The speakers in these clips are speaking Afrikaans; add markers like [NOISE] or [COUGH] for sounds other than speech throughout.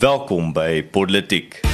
Welkom by Politiek.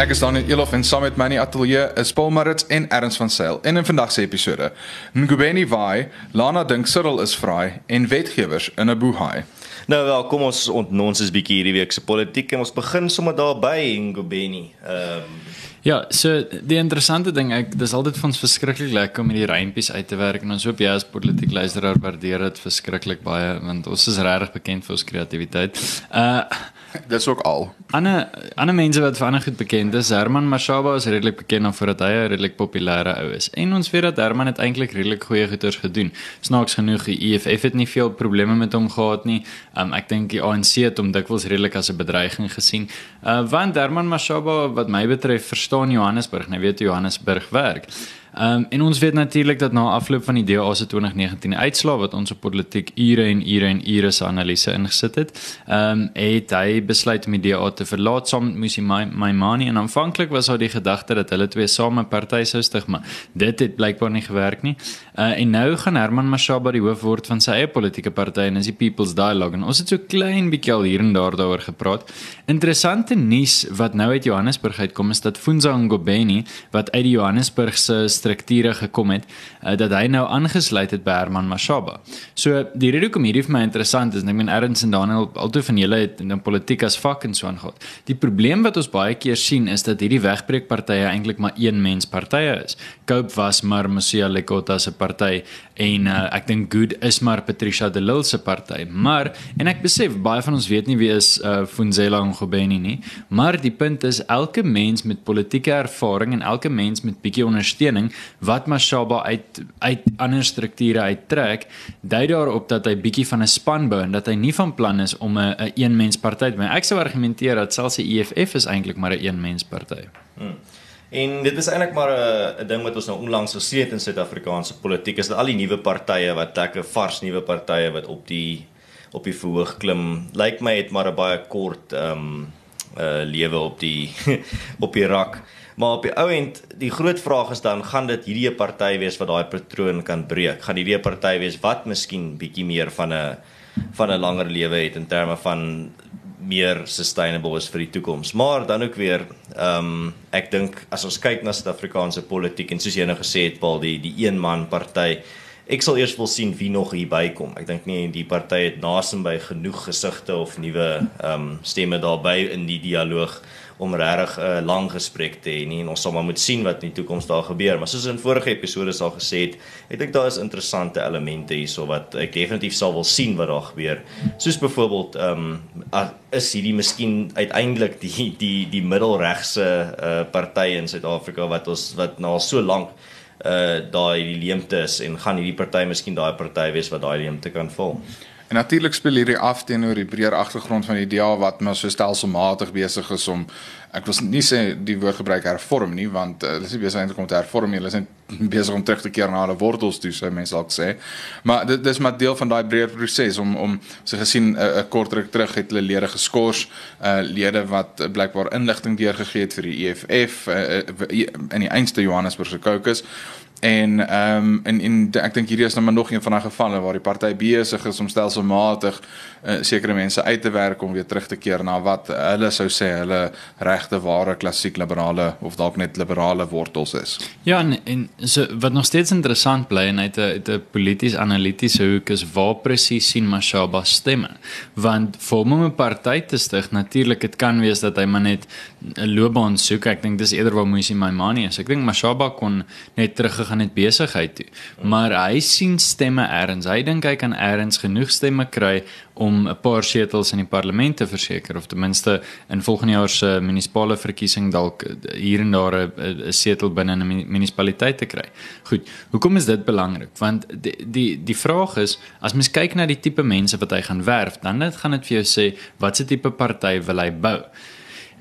Ek is Daniel Elof en saam met my in die ateljee is Paul Marits en Erns van Sail. En in vandag se episode, Ngubeni Vai, Lana dink Cyril is vraai en wetgewers in 'n boehaai. Nou wel, kom ons ontnons is bietjie hierdie week se politiek en ons begin sommer daarby Ngubeni. Ehm um, Ja, so die interessante ding ek dis altyd vir ons verskriklik lekker om hierdie reimpies uit te werk en ons hoop jy as politiek luisteraar waardeer dit verskriklik baie want ons is regtig bekend vir ons kreatiwiteit. Uh [LAUGHS] Dis ook al. Ander ander mense wat vir ander goed bekend is, Herman Mashaba is redelik bekend om voordat hy 'n redelik populêre ou is. En ons weet dat Herman het eintlik redelik goeie goeders gedoen. Snaaks genoeg, die EFF het nie veel probleme met hom gehad nie. Um, ek dink die ANC het hom dikwels redelik as 'n bedreiging gesien. Uh want Herman Mashaba wat my betref, verstaan Johannesburg, hy weet hoe Johannesburg werk. Ehm um, en ons weet natuurlik dat na afloop van die DA se 2019 uitslaa wat ons op politiek ure en ure en ure se analise ingesit het, ehm um, het hy besluit om die DA te verlaat saam met Musi Maimani en aanvanklik was daar die gedagte dat hulle twee same party sou stig, maar dit het blykbaar nie gewerk nie. Uh en nou gaan Herman Mashaba die hoof word van sy eie politieke party en is die People's Dialogue en ons het so klein bietjie al hier en daar daaroor gepraat. Interessante nuus wat nou uit Johannesburg uitkom is dat Funza Ngobeni wat uit die Johannesburg se strukture gekom het uh, dat hy nou aangesluit het by Herman Mashaba. So die rede hoekom hierdie vir my interessant is, ek meen Erns en Daniel altoe van julle het in politiek as vak en so aangaan. Die probleem wat ons baie keer sien is dat hierdie wegbreekpartye eintlik maar een mens partye is. Cope was maar Musia Lekota se party en uh, ek dink Good is maar Patricia de Lille se party. Maar en ek besef baie van ons weet nie wie is uh, Funzela Ngobeni nie, maar die punt is elke mens met politieke ervaring en elke mens met bietjie ondersteuning wat Mashaba uit uit ander strukture uittrek, dui daarop dat hy bietjie van 'n span bou en dat hy nie van plan is om 'n 'n eenmenspartyt te wees. Ek sou argumenteer dat selfs die EFF is eintlik maar 'n eenmensparty. Hmm. En dit is eintlik maar 'n 'n ding wat ons nou onlangs gesien het in Suid-Afrikaanse politiek is dat al die nuwe partye wat lekker vars nuwe partye wat op die op die verhoog klim, lyk my het maar 'n baie kort ehm um, uh lewe op die [LAUGHS] op die rak. Maar op die ou end, die groot vraag is dan gaan dit hierdie party wees wat daai patroon kan breek? Gaan hierdie party wees wat miskien bietjie meer van 'n van 'n langer lewe het in terme van meer sustainable is vir die toekoms. Maar dan ook weer, ehm um, ek dink as ons kyk na Suid-Afrikaanse politiek en soos jy nou gesê het, Paul, die die een man party Ek sal eers wil sien wie nog hier bykom. Ek dink nie die party het nasenby genoeg gesigte of nuwe ehm um, stemme daarby in die dialoog om regtig 'n uh, lang gesprek te hê nie. En ons sal maar moet sien wat in die toekoms daar gebeur. Maar soos in vorige episode al gesê het ek dink daar is interessante elemente hierso wat ek definitief sal wil sien wat daar gebeur. Soos byvoorbeeld ehm um, is hierdie miskien uiteindelik die die die middelregse uh, partye in Suid-Afrika wat ons wat nou al so lank uh daai die leemte is en gaan hierdie party miskien daai party wees wat daai leemte kan vul. En natuurlik speel hierdie af teenoor die breër agtergrond van die DA wat maar so stelselmatig besig is om ek wil nie sê die woord gebruik hervorm nie want uh, hulle is besig eintlik om te hervorm, hulle is [LAUGHS] besig om terug te keer na hulle wortels toe, sou mense dalk sê. Maar dit dis maar deel van daai breër proses om om so gesien 'n uh, kort ruk terug het hulle lede geskort, uh, lede wat blykbaar inligting deurgegee het vir die EFF uh, in die einste Johannesburgse caucus. En ehm um, en en ek dink hierdie is nou maar nog een van daai gevalle waar die party besig is om stelselmatig uh, sekere mense uit te werk om weer terug te keer na wat hulle sou sê hulle regte ware klassiek liberale of dalk net liberale wortels is. Ja en, en so wat nog steeds interessant bly en uit 'n uit 'n polities analitiese hoek is waar presies sien Mashaba stemme. Want vir hom om 'n party te stig, natuurlik dit kan wees dat hy maar net 'n loopbaan soek. Ek dink dis eerder waar Musi Maimani is. Ek dink Mashaba kon net teruggegaan het besigheid toe. Maar hy sien stemme ergens. Hy dink hy kan ergens genoeg stemme kry om 'n paar setels in die parlement te verseker of ten minste in volgende jaar se munisipale verkiesing dalk hier en daar 'n setel binne 'n munisipaliteit te kry. Goed, hoekom is dit belangrik? Want die die die vraag is as mens kyk na die tipe mense wat hy gaan werf, dan net gaan dit vir jou sê watse tipe party wil hy bou.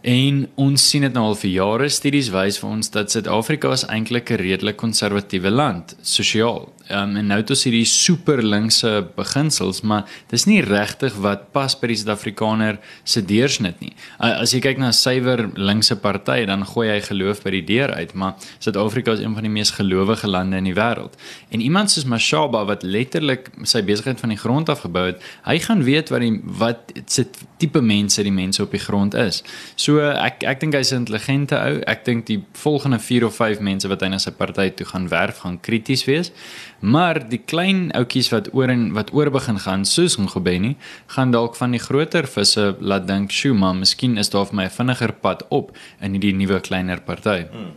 En ons sien dit nou al vir jare studies wys vir ons dat Suid-Afrika is eintlik 'n redelik konservatiewe land sosiaal. Um, en nou het ons hierdie super linkse beginsels, maar dis nie regtig wat pas by die Suid-Afrikaner se deursnit nie. Uh, as jy kyk na suiwer linkse party, dan gooi hy geloof by die deur uit, maar Suid-Afrika is een van die mees gelowige lande in die wêreld. En iemand soos Mashaba wat letterlik sy besigheid van die grond af gebou het, hy gaan weet wat die wat sit tipe mense die mense op die grond is. So ek ek dink hy's 'n intelligente ou. Ek dink die volgende 4 of 5 mense wat hy na sy party toe gaan werf, gaan krities wees. Maar die klein ouetjies wat oor en wat oor begin gaan, soos Ngobeni, gaan dalk van die groter visse laat dink, "Sjoe, maar miskien is daar vir my 'n vinniger pad op in hierdie nuwe kleiner party." Hmm.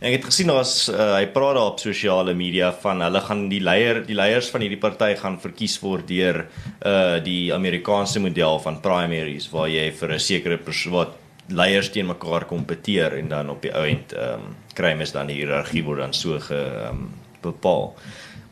Ek het gesien daar's uh, hy praat daar op sosiale media van hulle gaan die leier die leiers van hierdie party gaan verkies word deur uh die Amerikaanse model van primaries waar jy vir 'n sekere persoon wat leiers teen mekaar kompeteer en dan op die ou end ehm um, kry mens dan die hiërargie word dan so ge um, bepaal.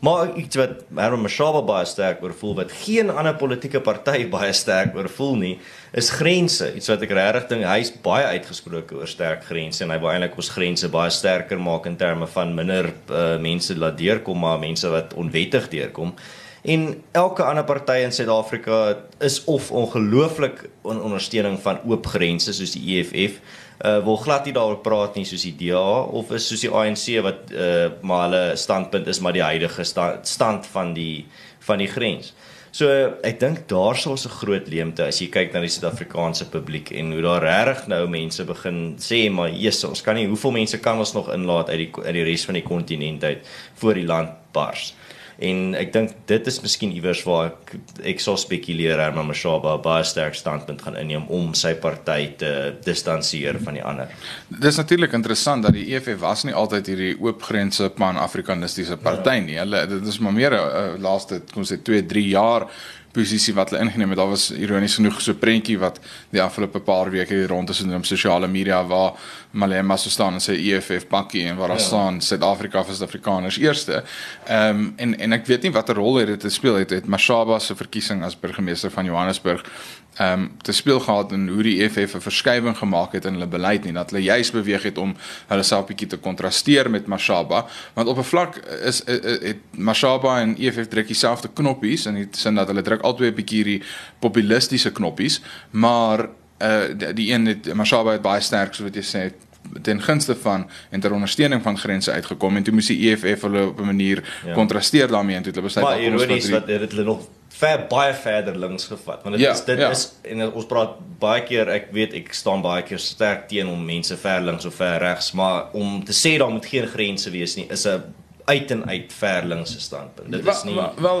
Maar iets wat Herman Mashaba baie sterk oorvoel wat geen ander politieke party [LAUGHS] baie sterk oorvoel nie, is grense. Iets wat ek regtig dink hy's baie uitgesproke oor sterk grense en hy wil eintlik ons grense baie sterker maak in terme van minder uh, mense laat deurkom maar mense wat onwettig deurkom. En elke ander party in Suid-Afrika is of ongelooflik in ondersteuning van oop grense soos die EFF uh wil glad nie daaroor praat nie soos die DA of is soos die ANC wat uh maar hulle standpunt is maar die huidige sta stand van die van die grens. So ek dink daar sou 'n groot leemte as jy kyk na die Suid-Afrikaanse publiek en hoe daar regtig nou mense begin sê maar Jesus, ons kan nie hoeveel mense kan ons nog inlaat uit die uit die res van die kontinent uit voor die land bars en ek dink dit is miskien iewers waar ek ek sou spekuleer Herman Mashaba baie sterk standpunt gaan inneem om sy party te distansieer van die ander. Dis natuurlik interessant dat die EFF was nie altyd hierdie oop grense pan-afrikanistiese party nie. Hulle dit is maar meer uh, laaste kom sê 2, 3 jaar posisie wat hulle ingeneem het. Daar was ironies genoeg so 'n prentjie wat die afgelope paar weke hier rond is in op sosiale media waar Malema so staan en sê EFF pakkie en waar daar ja. staan Suid-Afrika vir Suid-Afrikaners eerste. Ehm um, en en ek weet nie watter rol dit het gespeel het het Mashaba se verkiesing as burgemeester van Johannesburg ehm um, te speel gehad in hoe die EFF 'n verskywing gemaak het in hulle beleid nie dat hulle juis beweeg het om hulle self bietjie te kontrasteer met Mashaba want op 'n vlak is, is, is het Mashaba en EFF druk dieselfde knoppies in die sin dat hulle druk albei 'n bietjie hierdie populistiese knoppies maar uh die, die een het Mashaba het baie sterk so wat jy sê ten gunste van en ter ondersteuning van grense uitgekom en toe moes die EFF hulle op 'n manier ja. kontrasteer ja. daarmee en toe het hulle besluit maar ironies het hulle nog ver baie verder links gevat want dit ja, is dit ja. is en ons praat baie keer ek weet ek staan baie keer sterk teen om mense ver links of ver regs maar om te sê daar moet geen grense wees nie is 'n uit en uit ver links standpunt. Dit is nie wel, wel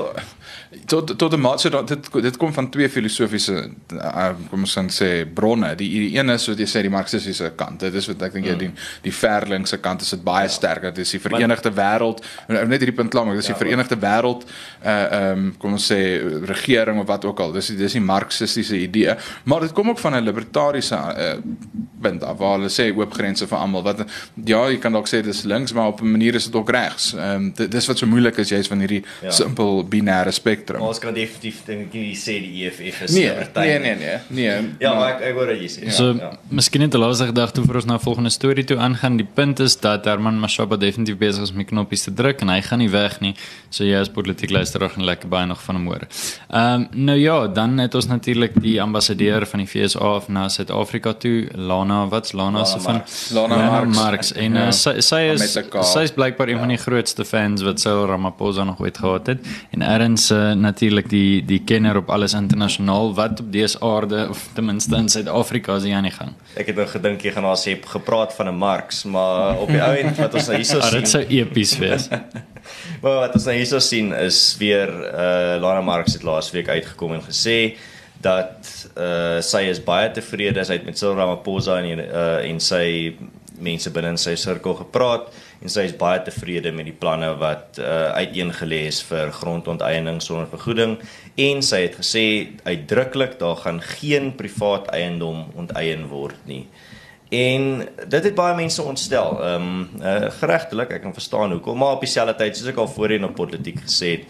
tot tot 'n mate dat dit dit kom van twee filosofiese uh, kom ons sê bronne. Die, die een is wat jy sê die marxistiese kant. Dit is wat ek dink jy mm. die die ver linkse kant is dit baie ja. sterk. Dit is die Verenigde Wêreld. Net hierdie punt lank, dis ja, die Verenigde Wêreld uh ehm um, kom ons sê regering of wat ook al. Dis dis die marxistiese idee, maar dit kom ook van 'n libertariese uh punt af waar hulle sê oop grense vir almal. Wat ja, jy kan dalk sê dis links, maar op 'n manier is dit ook regs. Ehm um, dis wat so moeilik is jy's van hierdie ja. simpel binêre spektrum. Ons kan definitief dink jy sê die EFF is nee, nee, nee, nee, nee. Ja, maar ek ek hoor jy sê. So, ja. miskien net 'n laaste gedagte voor ons na volgende storie toe aangaan. Die punt is dat Herman Mashaba definitief besig is met knoppies te druk en hy gaan nie weg nie. So jy as politiek luisteraar gaan lekker baie nog van hom hoor. Ehm um, nou ja, dan het ons natuurlik die ambassadeur van die FSA af na Suid-Afrika toe, Lana, wat's Lana se van Lana, Lana Marx en ja. uh, sy sy is sy is blykbaar een ja. van die grootste fans wat Cyril Ramaphosa nog ooit gehad het en erns uh, natuurlik die die kenner op alles internasionaal wat op dese aarde of ten minste in Suid-Afrika as jy aan die gang. Ek het nou gedink jy gaan daar sê gepraat van 'n Marx, maar op die ou end wat ons nou hierso [LAUGHS] sien. Dit sou epies wees. [LAUGHS] maar wat ons nou hierso sien is weer uh Lana Marx het laasweek uitgekom en gesê dat uh sy is baie tevrede sy het met Cyril Ramaphosa en uh en sy mense binne in sy sirkel gepraat en sy is baie tevrede met die planne wat uh, uiteengelê is vir grondonteiening sonder vergoeding en sy het gesê uitdruklik daar gaan geen privaat eiendom onteien word nie. En dit het baie mense ontstel. Ehm um, uh, geregtelik, ek kan verstaan hoekom, maar op dieselfde tyd soos ek al voorheen op politiek gesê het,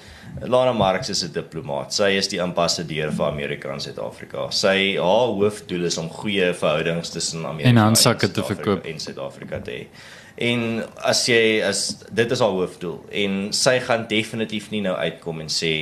Lana Marx is 'n diplomaat. Sy is die ambassadeur vir Amerika in Suid-Afrika. Sy haar hoofdoel is om goeie verhoudings tussen Amerika en handsakke te verkoop in Suid-Afrika te hê. En as jy as dit is haar hoofdoel en sy gaan definitief nie nou uitkom en sê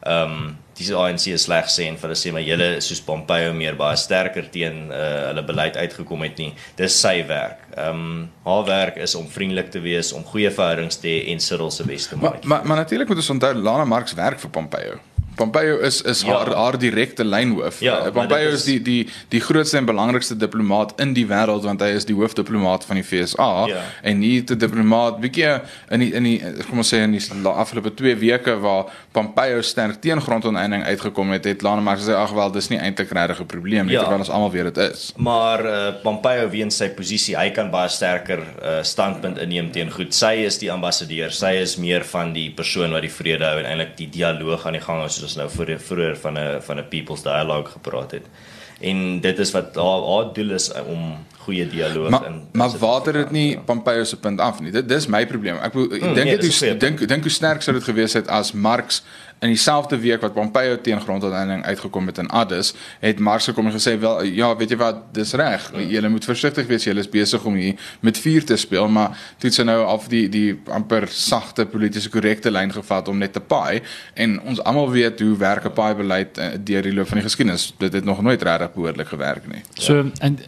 ehm um, dis ANC is sleg sê en vir hulle sê maar julle soos Pompeo meer baie sterker teen uh, hulle beleid uitgekom het nie. Dis sy werk. Ehm um, haar werk is om vriendelik te wees, om goeie verhoudings te hê en Cyril se bes te maak. Maar maar, maar natuurlik moet ons onthou Lana Marx werk vir Pompeo. Pompeo is is ja. haar haar direkte lynhoof. Ja, uh, Pompeo is die die die grootste en belangrikste diplomaat in die wêreld want hy is die hoofdiplomaat van die FSA ja. en nie 'n diplomaat bietjie in die in die kom ons sê in die afgelope 2 weke waar Pompeo sterk teen grondonteiening uitgekom het, het Lana Marx gesê ag wel, dis nie eintlik regtig 'n probleem nie, ja. terwyl ons almal weet dit is. Maar uh, Pompeo weens sy posisie, hy kan baie sterker uh, standpunt inneem teen goed. Sy is die ambassadeur, sy is meer van die persoon wat die vrede hou en eintlik die dialoog aan die gang hou ons nou vroeër vroeër van 'n van 'n people's dialogue gepraat het. En dit is wat haar haar doel is uh, om goeie dialoog maar, in Maar water dit nie Pompeo se punt af nie. Dit dis my probleem. Ek hmm, dink nee, dit dink dink hoe sterk sou dit gewees het as Marx in dieselfde week wat Pompeo teen grondonteiening uitgekom het in Addis, het Marx gekom en gesê wel ja, weet jy wat, dis reg. Hmm. Julle moet versigtig wees, julle is besig om hier met vuur te speel, maar dit se nou af die die amper sagte politieke korrekte lyn gevat om net te paai en ons almal weet hoe werk 'n paai beleid uh, deur die loop van die geskiedenis. Dit het nog nooit regtig behoorlik gewerk nie. So en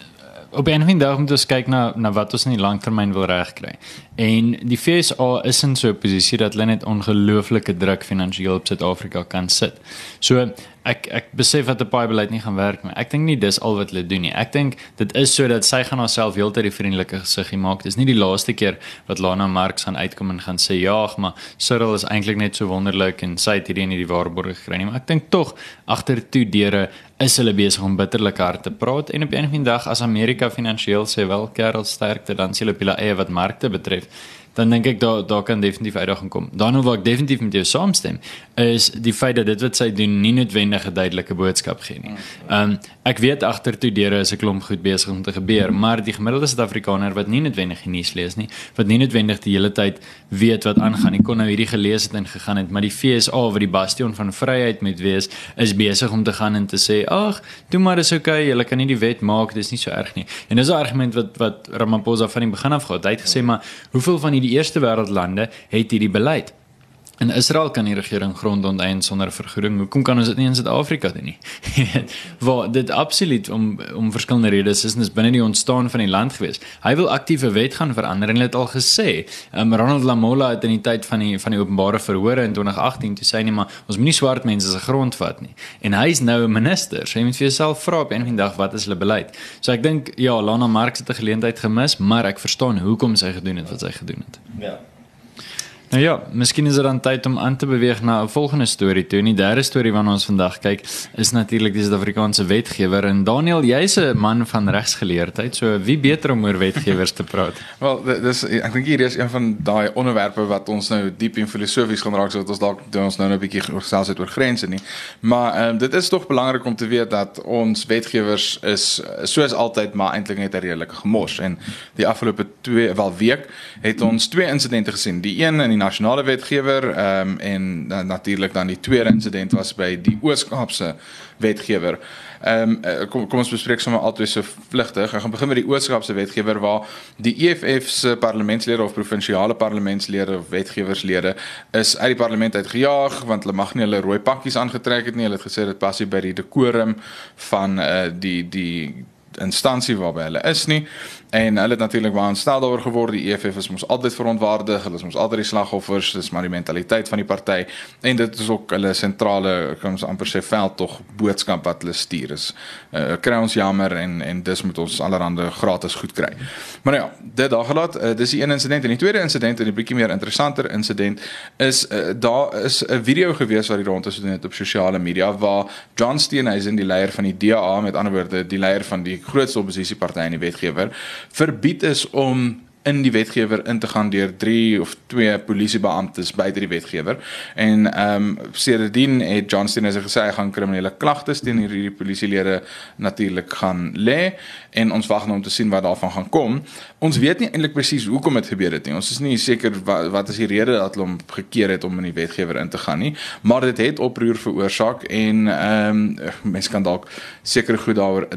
op 'n van daardie moet ons kyk na na wat ons in die langtermyn wil regkry. En die FSA is in so 'n posisie dat hulle net ongelooflike druk finansiëel op Suid-Afrika kan sit. So ek ek besef dat 'n paai beleid nie gaan werk nie. Ek dink nie dis al wat hulle doen nie. Ek dink dit is sodat sy gaan haarself heeltyd die vriendelike gesiggie maak. Dis nie die laaste keer wat Lana Marx gaan uitkom en gaan sê ja, maar Cyril is eintlik net so wonderlik en sy het hierdie nie die waarborg gekry nie. Maar ek dink tog agter toe deure is hulle besig om bitterlik hard te praat en op 'n of ander dag as Amerika finansiëel sê wel kerel sterkte dan sien hulle hulle eie wat markte betref dan dink ek daar daar kan definitief uitdaging kom. Dan hoe ek definitief met jou saamstem is die feit dat dit wat sy doen nie noodwendig 'n duidelike boodskap gee nie. Ehm um, ek weet agter toe deure is 'n klomp goed besig om te gebeur, maar die gemiddelde Suid-Afrikaner wat nie noodwendig die nuus lees nie, wat nie noodwendig die hele tyd weet wat aangaan nie, kon nou hierdie gelees het en gegaan het, maar die FSA wat die bastion van vryheid moet wees, is besig om te gaan en te sê, "Ag, doen maar is okay, julle kan nie die wet maak, dis nie so erg nie." En dis 'n argument wat wat Ramaphosa van die begin af gehad het. Hy het gesê, "Maar hoeveel van die eerste wêreldlande het hierdie beleid?" In Israel kan die regering grond onteien sonder vergoeding. Hoekom kan ons dit nie in Suid-Afrika doen nie? [LAUGHS] Waar dit absoluut om om verskillende redes is, is binne die ontstaan van die land gewees. Hy wil aktiewe wet gaan verander en hy het al gesê, um, Ronald Lamola het in die tyd van die van die openbare verhore in 2018 toe sê nie maar ons moenie swart mense se grond vat nie. En hy is nou 'n minister. So jy moet vir jouself vra op 'n dag wat is hulle beleid. So ek dink ja, Lana Marx het 'n geleentheid gemis, maar ek verstaan hoekom sy gedoen het wat sy gedoen het. Ja. Nou ja, miskien is dit dan tyd om aan te beweeg na 'n volgende storie toe. En die derde storie waarna ons vandag kyk, is natuurlik die Suid-Afrikaanse wetgewer en Daniel, jy's 'n man van regsgeleerdheid, so wie beter om oor wetgewers te praat? [LAUGHS] Wel, dis ek dink hier is een van daai onderwerpe wat ons nou diep en filosofies gaan raak, sodat ons dalk doen ons nou 'n bietjie gesels het oor grense nie. Maar ehm um, dit is tog belangrik om te weet dat ons wetgewers is soos altyd maar eintlik net 'n redelike gemors en die afgelope 2 wel week het ons twee insidente gesien. Die een in die nasionale wetgewer ehm um, en uh, natuurlik dan die tweede insident was by die Oos-Kaapse wetgewer. Ehm um, kom kom ons bespreek sommer albei so vlugtig. Ek gaan begin met die Oos-Kaapse wetgewer waar die EFF se parlementslede of provinsiale parlementslede of wetgewerslede is uit die parlement uitgejaag want hulle mag nie hulle rooi pakkies aangetrek het nie. Hulle het gesê dit pas nie by die dekorum van uh, die die instansie waarby hulle is nie en hulle het natuurlik baie ontstel daaroor geword die EFF is mos altyd verontwaardig hulle is mos altyd die slagoffers. Dis maar die mentaliteit van die party en dit is ook hulle sentrale kan ons amper sê veld tog boodskap wat hulle stuur is. Uh, kry ons jammer en en dis moet ons allerhande gratis goed kry. Maar nou ja dit daar gelaat uh, dis die een insident en die tweede insident en 'n bietjie meer interessanter insident is uh, daar is 'n video gewees wat die rond is gedoen het op sosiale media waar John Steenhuisen die leier van die DA met ander woorde die leier van die grootste oppositiepartyt in die wetgewer verbied is om in die wetgewer in te gaan deur 3 of 2 polisiebeamptes buite die wetgewer. En ehm um, sedertdien het Johnston as gesê hy gaan kriminele klagtes teen hierdie polisielede natuurlik gaan lê en ons wag nou om te sien wat daarvan gaan kom. Ons weet nie eintlik presies hoekom dit gebeur het nie. Ons is nie seker wat wat is die rede dat hulle hom gekeer het om in die wetgewer in te gaan nie, maar dit het oproer veroorsaak en ehm um, mense kan dalk seker goed daaroor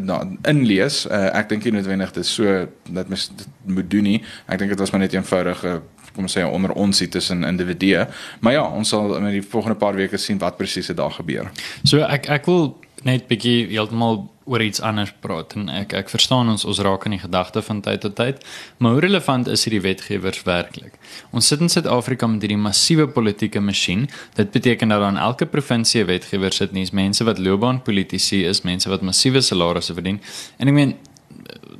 inlees. Uh, ek dink nie noodwendig dit so dat mens dit moet doen nie. Ek dink dit was maar net eenvoudige kom ons sê onder ons sit tussen individue. Maar ja, ons sal in die volgende paar weke sien wat presies daar gebeur. So ek ek wil net bietjie heeltemal oor iets anders praat en ek ek verstaan ons ons raak in die gedagte van tyd tot tyd, maar hoe relevant is hierdie wetgewers werklik? Ons sit in Suid-Afrika met hierdie massiewe politieke masjien. Dit beteken dat aan elke provinsie 'n wetgewer sit, nie mense wat loopbaanpolitici is, mense wat massiewe salarisse verdien. En ek meen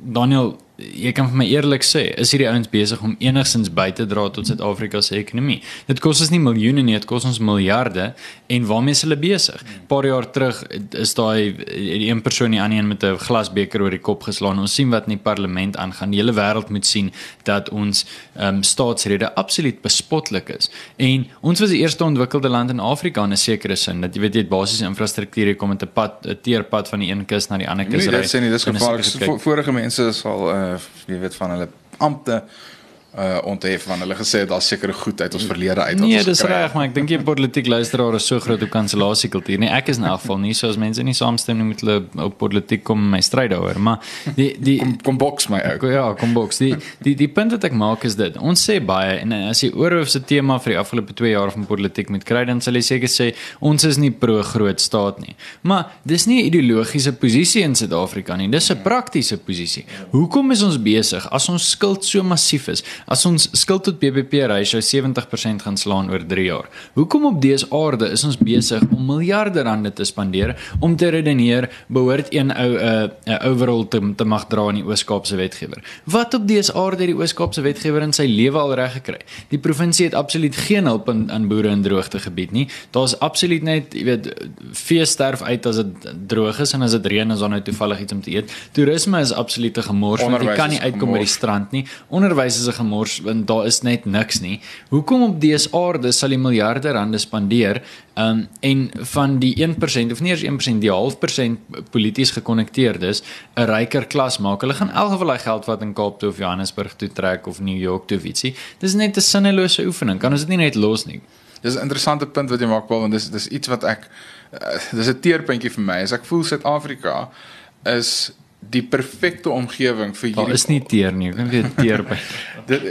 Daniel jy kan vir my eerlik sê, is hierdie ouens besig om enigstens by te dra tot Suid-Afrika se ekonomie? Dit kos ons nie miljoene nie, dit kos ons miljarde en waarmee is hulle besig? 'n Paar jaar terug is daai die een persoon die ander een met 'n glasbeker oor die kop geslaan. Ons sien wat in die parlement aangaan. Die hele wêreld moet sien dat ons um, staatsrede absoluut bespotlik is. En ons was die eerste ontwikkelde land in Afrika in 'n sekere sin dat jy weet jy het basiese infrastruktuur hier kom met 'n pad 'n teerpad van die een kus na die ander kus ry. Nee, dit sê nie dis gevaarlik. Vorige mense sal uh, jy weet van hulle ampte uh onthef van hulle gesê daar seker goed uit ons verlede uit Nee, dis reg, maar ek dink die politiek luisteraar is so groot op kansellasiekultuur. Nee, ek is in elk geval nie so as mense nie saamstem nie met hulle op politiek kom my stryd daaroor, maar die die kom, kom boks my ou. Ja, kom boks. Die die die punt wat ek maak is dit. Ons sê baie en as jy oorhoofse tema vir die afgelope 2 jaar van politiek met kry dan sal jy seker sê ons is nie pro groot staat nie. Maar dis nie 'n ideologiese posisie in Suid-Afrika nie. Dis 'n praktiese posisie. Hoekom is ons besig as ons skuld so massief is? As ons skuld tot BBP ratio 70% gaan slaan oor 3 jaar. Hoekom op dese aarde is ons besig om miljarde rande te spandeer om te redeneer behoort een ou 'n uh, 'n overall te, te mag dra in die Oos-Kaapse wetgewer? Wat op dese aarde het die Oos-Kaapse wetgewer in sy lewe al reg gekry? Die provinsie het absoluut geen hulp aan, aan boere in droogte gebied nie. Daar's absoluut net, jy weet, vee sterf uit as dit droog is en as dit reën is dan nou toevallig iets om te eet. Toerisme is absolute gemors want jy kan nie uitkom by die strand nie. Onderwys is 'n gemors mors want daar is net niks nie. Hoekom op dese aarde sal jy miljarde rande spandeer um, en van die 1% of nie eers 1% die half persent polities gekonnekteerdes 'n ryker klas maak. Hulle gaan elke geval daai geld wat in Kaap toe of Johannesburg toe trek of New York toe ietsie. Dis net 'n sinnelose oefening. Kan ons dit nie net los nie? Dis 'n interessante punt wat jy maak Paul want dis dis iets wat ek uh, dis 'n teerpuntjie vir my. As ek voel Suid-Afrika is die perfekte omgewing vir hierdie Daar is nie teer nie, ek weer teer by. [LAUGHS] dit,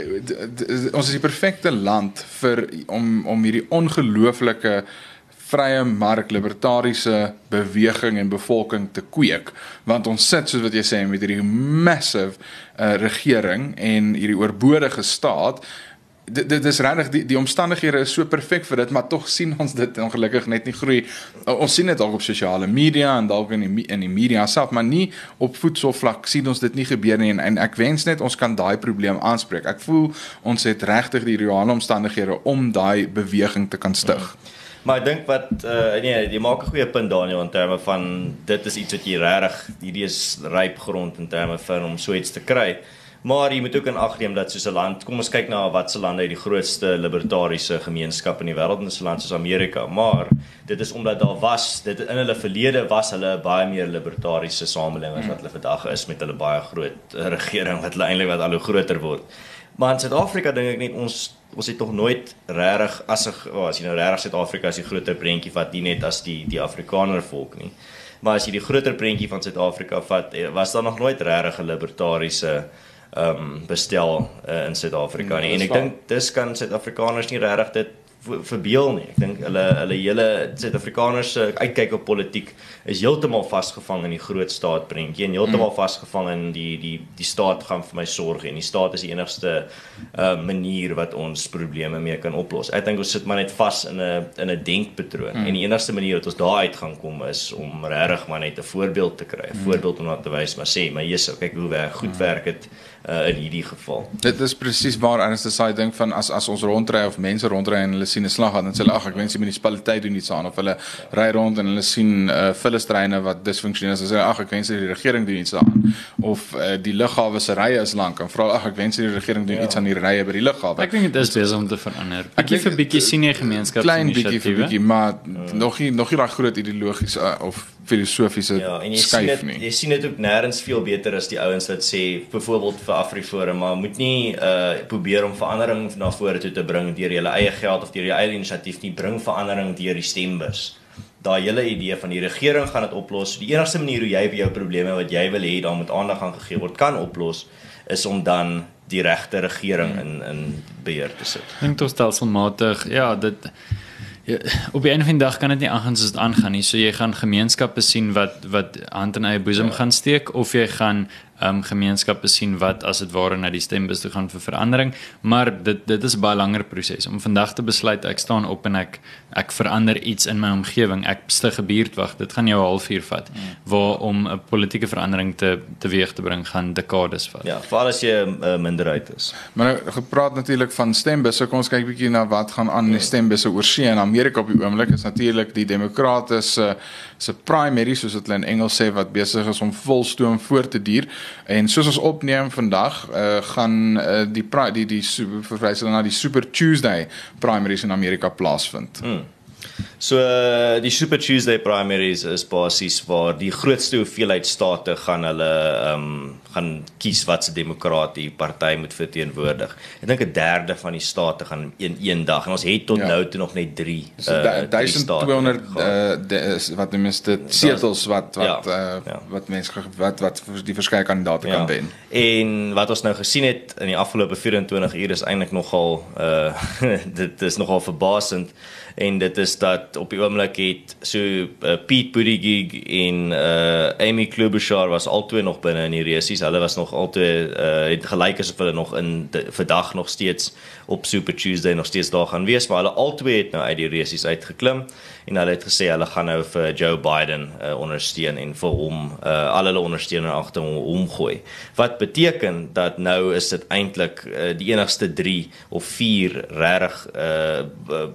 ons is die perfekte land vir om om hierdie ongelooflike vrye mark libertariese beweging en bevolking te kweek want ons sit soos wat jy sê met hierdie massive uh, regering en hierdie oorbodige staat dit dit is regtig die die omstandighede is so perfek vir dit maar tog sien ons dit ongelukkig net nie groei ons sien dit dalk op sosiale media en dalk in die in die media self maar nie op voedselvlak sien ons dit nie gebeur nie en, en ek wens net ons kan daai probleem aanspreek ek voel ons het regtig die reale omstandighede om daai beweging te kan stig ja. Maar ek dink wat uh, nee, jy maak 'n goeie punt Daniel in terme van dit is iets wat jy regtig hierdie is ryp grond in terme van om so iets te kry. Maar jy moet ook in ag neem dat soos 'n land, kom ons kyk na watse lande het die grootste libertariese gemeenskap in die wêreld, in 'n land soos Amerika. Maar dit is omdat daar was, dit in hulle verlede was hulle baie meer libertariese samelewing as wat hulle vandag is met hulle baie groot regering wat hulle eintlik wat al hoe groter word. Maar in Suid-Afrika dink ek net ons ons het tog nooit regtig as oh, as jy nou regtig Suid-Afrika as die groter prentjie vat, nie net as die die Afrikaner volk nie. Maar as jy die groter prentjie van Suid-Afrika vat, eh, was daar nog nooit regtig 'n libertariese ehm um, bestel uh, in Suid-Afrika nie. Mm, en ek dink dis kan Suid-Afrikaners nie regtig dit verbeel nie. Ek dink hulle hulle hele Suid-Afrikaners se uitkyk op politiek is heeltemal vasgevang in die groot staat prentjie en heeltemal mm. vasgevang in die die die staat gaan vir my sorg en die staat is die enigste uh manier wat ons probleme mee kan oplos. Ek dink ons sit maar net vas in 'n in 'n denkpatroon mm. en die enigste manier wat ons daar uit gaan kom is om regtig maar net 'n voorbeeld te kry, 'n mm. voorbeeld om na te wys maar sê, maar Jesus, kyk hoe werk, goed mm. werk dit uh in hierdie geval. Dit is presies waar Ernst sê ding van as as ons rondry of mense rondry en hulle sien 'n slaggat en sê hulle ag ek wens die munisipaliteit doen iets aan of hulle ry rond en hulle sien uh, vullestreine wat disfunksioneel is en sê ag ek wens die regering doen iets aan of uh, die lughawe se rye is lank en vra ag ek wens die regering doen ja. iets aan die rye by die lughawe. Ek dink dit is besig om te verander. Bietjie vir bietjie sien jy gemeenskap klein bietjie vir bietjie maar uh. nog nie nog nie daai groot ideologiese uh, of filosofiese ja, en jy skuif nie. Jy sien dit ook nêrens veel beter as die ouens wat sê byvoorbeeld vir AfriForum maar moet nie uh probeer om verandering na vore toe te bring deur jou eie geld of deur jou eie inisiatief nie bring verandering deur die stembus. Daai hele idee van die regering gaan dit oplos. Die enigste manier hoe jy jou probleme wat jy wil hê daar moet aandag aan gegee word kan oplos is om dan die regte regering in in beheer te sit. Dink tog stelselmatig. Ja, dit Ja, op 'n of ander dag kan dit nie aangaan soos dit aangaan nie. So jy gaan gemeenskappe sien wat wat hand in eie boesem ja. gaan steek of jy gaan um gemeenskappe sien wat as dit ware na die stembus toe gaan vir verandering, maar dit dit is 'n baie langer proses om vandag te besluit ek staan op en ek ek verander iets in my omgewing. Ek stig 'n buurtwag. Dit gaan jou 'n halfuur vat. Mm. Waar om 'n politieke verandering te teweeg te bring gaan dekades vat. Ja, veral as jy 'n uh, minderheid is. Maar nou gepraat natuurlik van stembusse. Kom ons kyk bietjie na wat gaan aan in die stembusse oor see in Amerika op die oomblik. Is natuurlik die demokrate se se primary soos dit in Engels sê wat besig is om volstoom voort te duur. En soos ons opneem vandag, uh, gaan uh, die die die verwys hulle na die Super Tuesday primaries in Amerika plaasvind. Hmm. So uh, die Super Tuesday primaries is basies waar die grootste hoeveelheid state gaan hulle ehm um, gaan kies wat se demokratie party moet verteenwoordig. Ek dink 'n derde van die state gaan in een dag en ons het tot ja. nou toe nog net 3 so, uh, 1200 uh, wat die meeste setels wat wat ja. Uh, ja. wat mense wat wat die verskeie kandidaate ja. kan wen. En wat ons nou gesien het in die afgelope 24 ure is eintlik nogal uh [LAUGHS] dit is nogal verbasend en dit is dat op die oomblik het so uh, Pete Buttigieg en uh, Amy Klobuchar was albei nog binne in die resies. Hulle was nog albei uh, het gelyk asof hulle nog in vandag nog steeds op Super Tuesday nog steeds daar gaan wees, maar hulle albei het nou uit die resies uitgeklim en hulle het gesê hulle gaan nou vir Joe Biden uh, ondersteun en vir hom uh, al hulle ondersteuning agter hom omgooi. Wat beteken dat nou is dit eintlik uh, die enigste 3 of 4 regtig uh,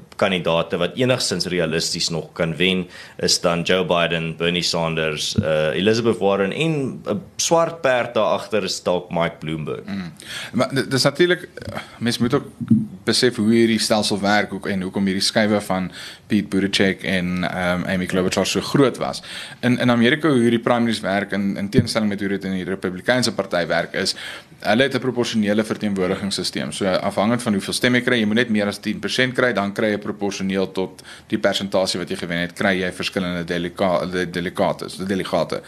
kandidaate wat enigstens realisties nog kan wen is dan Joe Biden, Bernie Sanders, uh, Elizabeth Warren en 'n uh, swart perd daar agter is dalk Mike Bloomberg. Mm. Maar dis natuurlik mens moet ook besef hoe hierdie stelsel werk ook en hoekom hierdie skuwe van Pete Buttigieg en um, Amy Klobuchar so groot was. In in Amerika hoe hierdie primaries werk in in teenstelling met hoe dit in die Republikeinse party werk is, hulle het 'n proporsionele verteenwoordigingsstelsel. So afhangend van hoeveel stemme jy kry, jy moet net meer as 10% kry, dan kry jy proporsioneel tot die persentasie wat jy gewen het, kry jy verskillende delegates, delegate.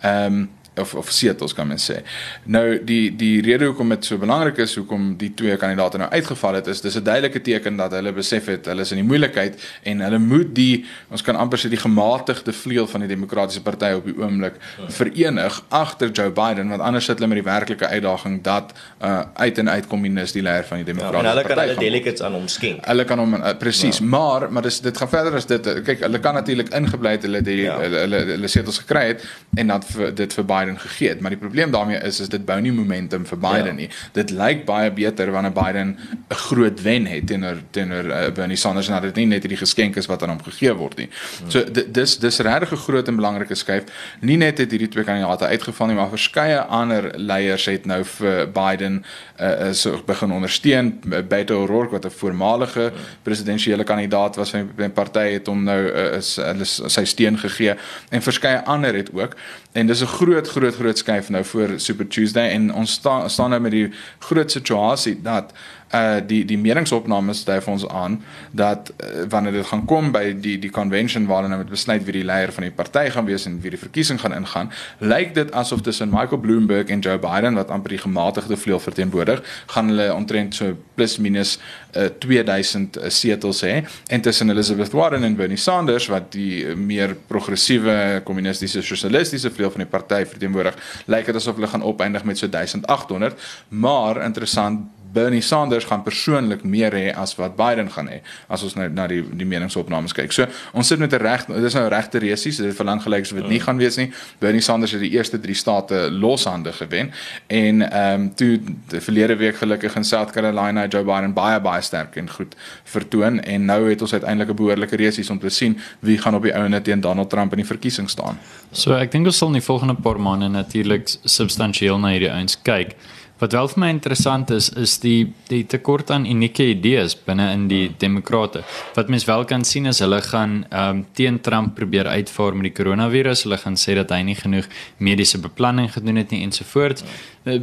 Ehm of of setels kan mens sê. Nou die die rede hoekom dit so belangrik is hoekom die twee kandidaate nou uitgeval het is dis 'n duidelike teken dat hulle besef het hulle is in die moeilikheid en hulle moet die ons kan amper sê die gematigde vleuel van die demokratiese party op die oomblik verenig agter Joe Biden want anders sit hulle met die werklike uitdaging dat uh, uit en uit kommunis die leier van die demokratiese ja, party. Hulle kan hulle delegates aan hom skenk. Hulle kan hom uh, presies, ja. maar maar dis dit gaan verder as dit kyk hulle kan natuurlik ingebly het hulle die ja. hulle, hulle hulle setels gekry het en dan dit vir Biden gegee het, maar die probleem daarmee is is dit bou nie momentum vir Biden ja. nie. Dit lyk baie beter wanneer Biden 'n groot wen het teenoor teenoor uh, Bernie Sanders en dat dit nie net hierdie geskenk is wat aan hom gegee word nie. Hmm. So dis dis regtig 'n groot en belangrike skuif. Nie net het hierdie twee kandidaate uitgeval nie, maar verskeie ander leiers het nou vir Biden uh, so begin ondersteun. Beto O'Rourke wat 'n voormalige hmm. presidentsiële kandidaat was van die party het hom nou uh, is hulle sy steun gegee en verskeie ander het ook en dis 'n groot groot groot skuif nou voor Super Tuesday en ons sta, staan nou met die groot situasie dat uh die die meningsopnames dui vir ons aan dat uh, wanneer dit gaan kom by die die convention waar hulle nou met besluit wie die leier van die party gaan wees en wie die verkiesing gaan ingaan, lyk dit asof tussen Michael Bloomberg en Joe Biden wat amper die gematigde vleuel verteenwoordig, gaan hulle omtrent so plus minus uh, 2000 uh, setels hê. En tussen Elizabeth Warren en Bernie Sanders wat die uh, meer progressiewe kommunistiese sosialistiese vleuel van die party verteenwoordig, lyk dit asof hulle gaan opeindig met so 1800, maar interessant Bernie Sanders gaan persoonlik meer hê as wat Biden gaan hê as ons nou na die die meningsopnames kyk. So ons sit met 'n reg dis nou regte resies, dit het verlang gelyk asof dit nie gaan wees nie. Bernie Sanders het die eerste 3 state loshande gewen en ehm um, toe die verlede week gelukkig in South Carolina Joe Biden baie baie sterk en goed vertoon en nou het ons uiteindelik 'n behoorlike resies om te sien wie gaan op die ouene teen Donald Trump in die verkiesing staan. So ek dink ons sal in die volgende paar maande natuurlik substansieel na hierdie ouens kyk. Wat wel vir my interessant is, is die die tekort aan unieke idees binne in die demokrate. Wat mens wel kan sien is hulle gaan ehm um, teen Trump probeer uitvaar met die koronavirus. Hulle gaan sê dat hy nie genoeg mediese beplanning gedoen het nie ensovoorts.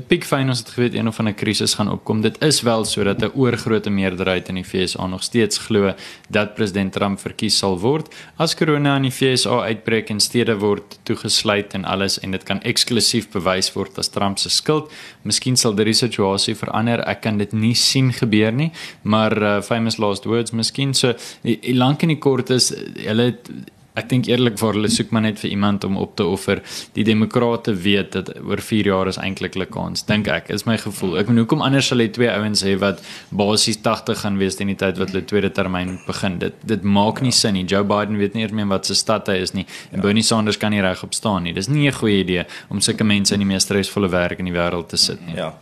Big fine ons het geweet een of ander krisis gaan opkom. Dit is wel sodat 'n oorgrootste meerderheid in die FSA nog steeds glo dat president Trump verkies sal word. As korona in die FSA uitbreek en stede word toegesluit en alles en dit kan eksklusief bewys word as Trump se skuld, miskien sal die situasie verander. Ek kan dit nie sien gebeur nie, maar uh, famous last words miskien so lank en kort is hulle ek dink eerlikwaar hulle soek maar net vir iemand om op te offer. Die demokrate weet dat oor 4 jaar is eintlik 'n kans, dink ek. Is my gevoel. Ek bedoel hoekom anders sal hy twee ouens hê wat basies 80 gaan wees teen die tyd wat hulle tweede termyn begin. Dit dit maak nie sin nie. Joe Biden weet nie eers meer wat se stad hy is nie en ja. Bernie Sanders kan nie regop staan nie. Dis nie 'n goeie idee om sulke mense in die mees stresvolle werk in die wêreld te sit nie. Ja.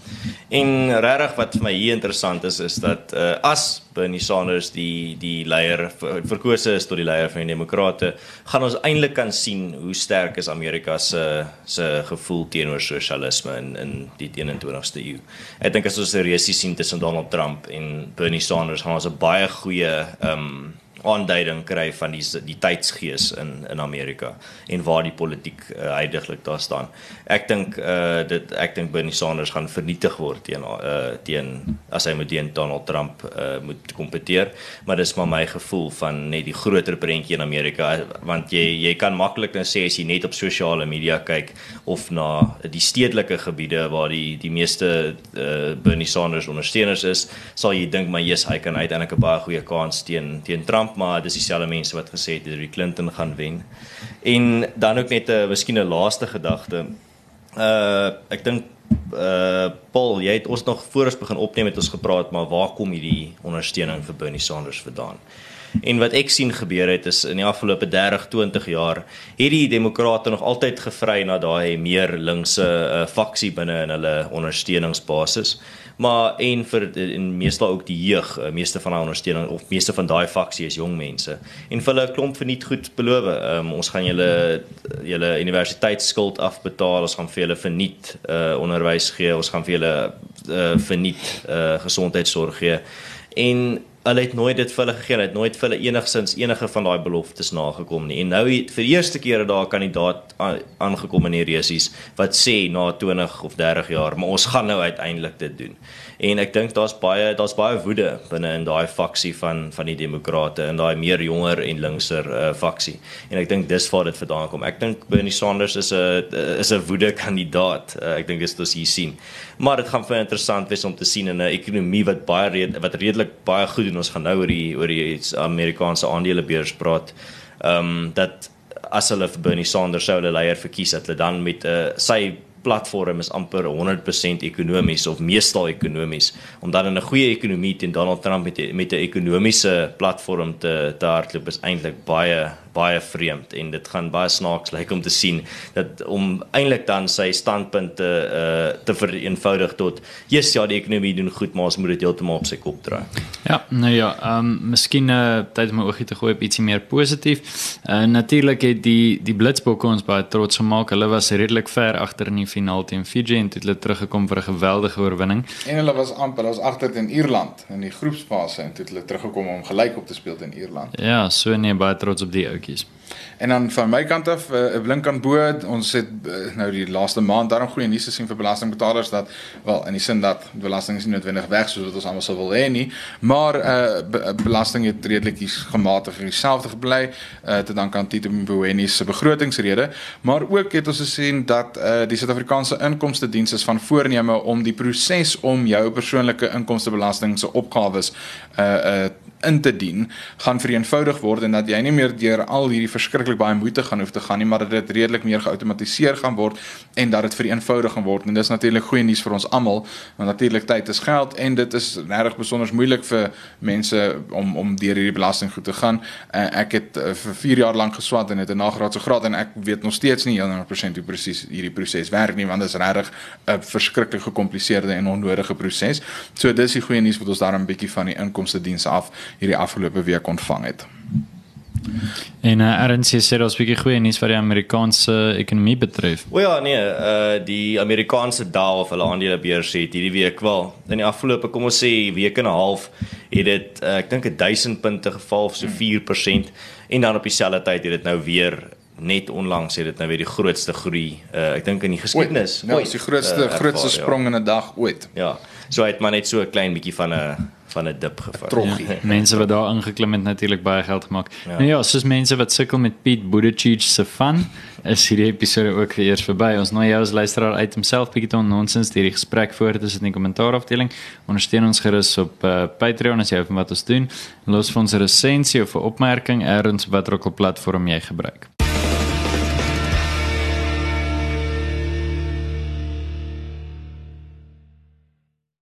En regtig wat vir my hier interessant is is dat uh, as Bernie Sanders die die leier verkose is tot die leier van die demokrate gaan ons eintlik kan sien hoe sterk is Amerika se se gevoel teenoor sosialisme in in die 21ste eeu. Ek dink as ons 'n resie sien tussen Donald Trump en Bernie Sanders gaan ons 'n baie goeie ehm um, aanduiding kry van die die tydsgees in in Amerika en waar die politiek uh, heidaglik daar staan. Ek dink uh dit ek dink Bernie Sanders gaan vernietig word teen uh teen as hy met teen Donald Trump uh moet kompeteer, maar dis maar my gevoel van net die groter prentjie in Amerika want jy jy kan maklik nou sê as jy net op sosiale media kyk of na die stedelike gebiede waar die die meeste uh Bernie Sanders ondersteuners is, sal jy dink maar jy's hy kan uiteindelik 'n baie goeie kans teen teen Trump maar dis dieselfde mense wat gesê het Hillary Clinton gaan wen. En dan ook net 'n miskien 'n laaste gedagte. Uh ek dink uh Paul, jy het ons nog voor ons begin opneem het ons gepraat, maar waar kom hierdie ondersteuning vir Bernie Sanders vandaan? En wat ek sien gebeur het is in die afgelope 30, 20 jaar het die demokrate nog altyd gevry na daai meer linkse uh, faksie binne in hulle ondersteuningsbasis maar en vir en meestal ook die jeug, eh, meeste van daai ondersteuning of meeste van daai faksie is jong mense. En vir hulle klomp verniet goed beloof. Um, ons gaan julle julle universiteitsskuld afbetaal, ons gaan vir julle verniet uh, onderwys gee, ons gaan vir julle uh, verniet uh, gesondheidsorg gee. En hulle het nooit dit vir hulle gegee, hulle het nooit vir hulle enigsins enige van daai beloftes nagekom nie. En nou het vir die eerste keer daar 'n kandidaat aangekom in die resies wat sê na 20 of 30 jaar, maar ons gaan nou uiteindelik dit doen en ek dink daar's baie daar's baie woede binne in daai faksie van van die demokrate en daai meer jonger en linkser uh, faksie. En ek dink dis waar dit vandaan kom. Ek dink Bernie Sanders is 'n is 'n woede kandidaat. Uh, ek dink dit is hier sien. Maar dit gaan vir interessant wees om te sien in 'n ekonomie wat baie red, wat redelik baie goed doen. Ons gaan nou oor die oor die Amerikaanse aandelebeurs praat. Ehm um, dat as hulle vir Bernie Sanders sou hulle leier verkies het hulle dan met 'n uh, sy platform is amper 100% ekonomies of meestal ekonomies. Om dan in 'n goeie ekonomie teen Donald Trump met met 'n ekonomiese platform te te hardloop is eintlik baie baie vreemd en dit gaan baie snaaks lyk om te sien dat om eintlik dan sy standpunte uh te vereenvoudig tot yes ja die ekonomie doen goed maar ons moet dit heeltemal op sy kop draai. Ja, nou ja, ehm um, miskien uh, tyd om my oogie te gooi op ietsie meer positief. Uh natuurlik het die die Blitsbokke ons baie trots gemaak. Hulle was redelik ver agter in die finaal teen Fiji en het hulle teruggekom vir 'n geweldige oorwinning. En hulle was amper, hulle was agter teen Ierland in die groepsfase en het hulle teruggekom om gelyk op te speel teen Ierland. Ja, so nee, baie trots op die ou netjies. En dan van my kant af 'n uh, blink aan bo, ons het uh, nou die laaste maand daarom goeie nuus gesien vir belastingbetalers dat wel in die sin dat belasting is nie noodwendig weg soos wat ons almal sou wil hê nie, maar uh, be belasting het redelik gematig dieselfde gebly uh, te dank aan Tito Mboweni se begrotingsrede, maar ook het ons gesien dat uh, die Suid-Afrikaanse Inkomste Diens is van voorneme om die proses om jou persoonlike inkomstebelasting se opgawes uh, uh in te dien gaan vereenvoudig word en dat jy nie meer deur al hierdie verskriklik baie moeite gaan hoef te gaan nie, maar dat dit redelik meer geautomatiseer gaan word en dat dit vereenvoudig gaan word. En dis natuurlik goeie nuus vir ons almal, want natuurlik tyd is geld en dit is regtig besonder moeilik vir mense om om deur hierdie belastinggoed te gaan. Uh, ek het uh, vir 4 jaar lank geswat en het 'n nagraadse graad en ek weet nog steeds nie 100% hoe presies hierdie proses werk nie, want dit is regtig 'n verskriklik gekompliseerde en onnodige proses. So dis die goeie nuus wat ons daarom 'n bietjie van die inkomste diens af hierdie afgelope week ontvang het. En uh, RNC sê daar's baie goeie nuus wat die Amerikaanse ekonomie betref. O ja, nee, uh die Amerikaanse Dow of hulle aandelebeurs het hierdie week wel in die afgelope kom ons sê week en 'n half het dit uh, ek dink 1000 punte geval of so 4% en dan op dieselfde tyd het dit nou weer net onlangs het dit nou weer die grootste groei uh ek dink in die geskiedenis. Ja, dis die grootste uh, grootste ja. sprong ja. in 'n dag ooit. Ja. So het maar net so 'n klein bietjie van 'n van 'n dip geval. Ja, mense wat daar ingeklim het natuurlik baie geld gemaak. Ja. Nou ja, soos mense wat sukkel met Piet Buttigieg se van, is hierdie episode ook weer eers verby. Ons nooi jou as luisteraar uit homself bietjie te nonsens hierdie gesprek voor tussen in die kommentaarafdeling. Ondersteun ons gerus op uh, Patreon as jy van wat ons doen. Los vir ons 'n resensie of 'n opmerking ergens wat ook op platform jy gebruik.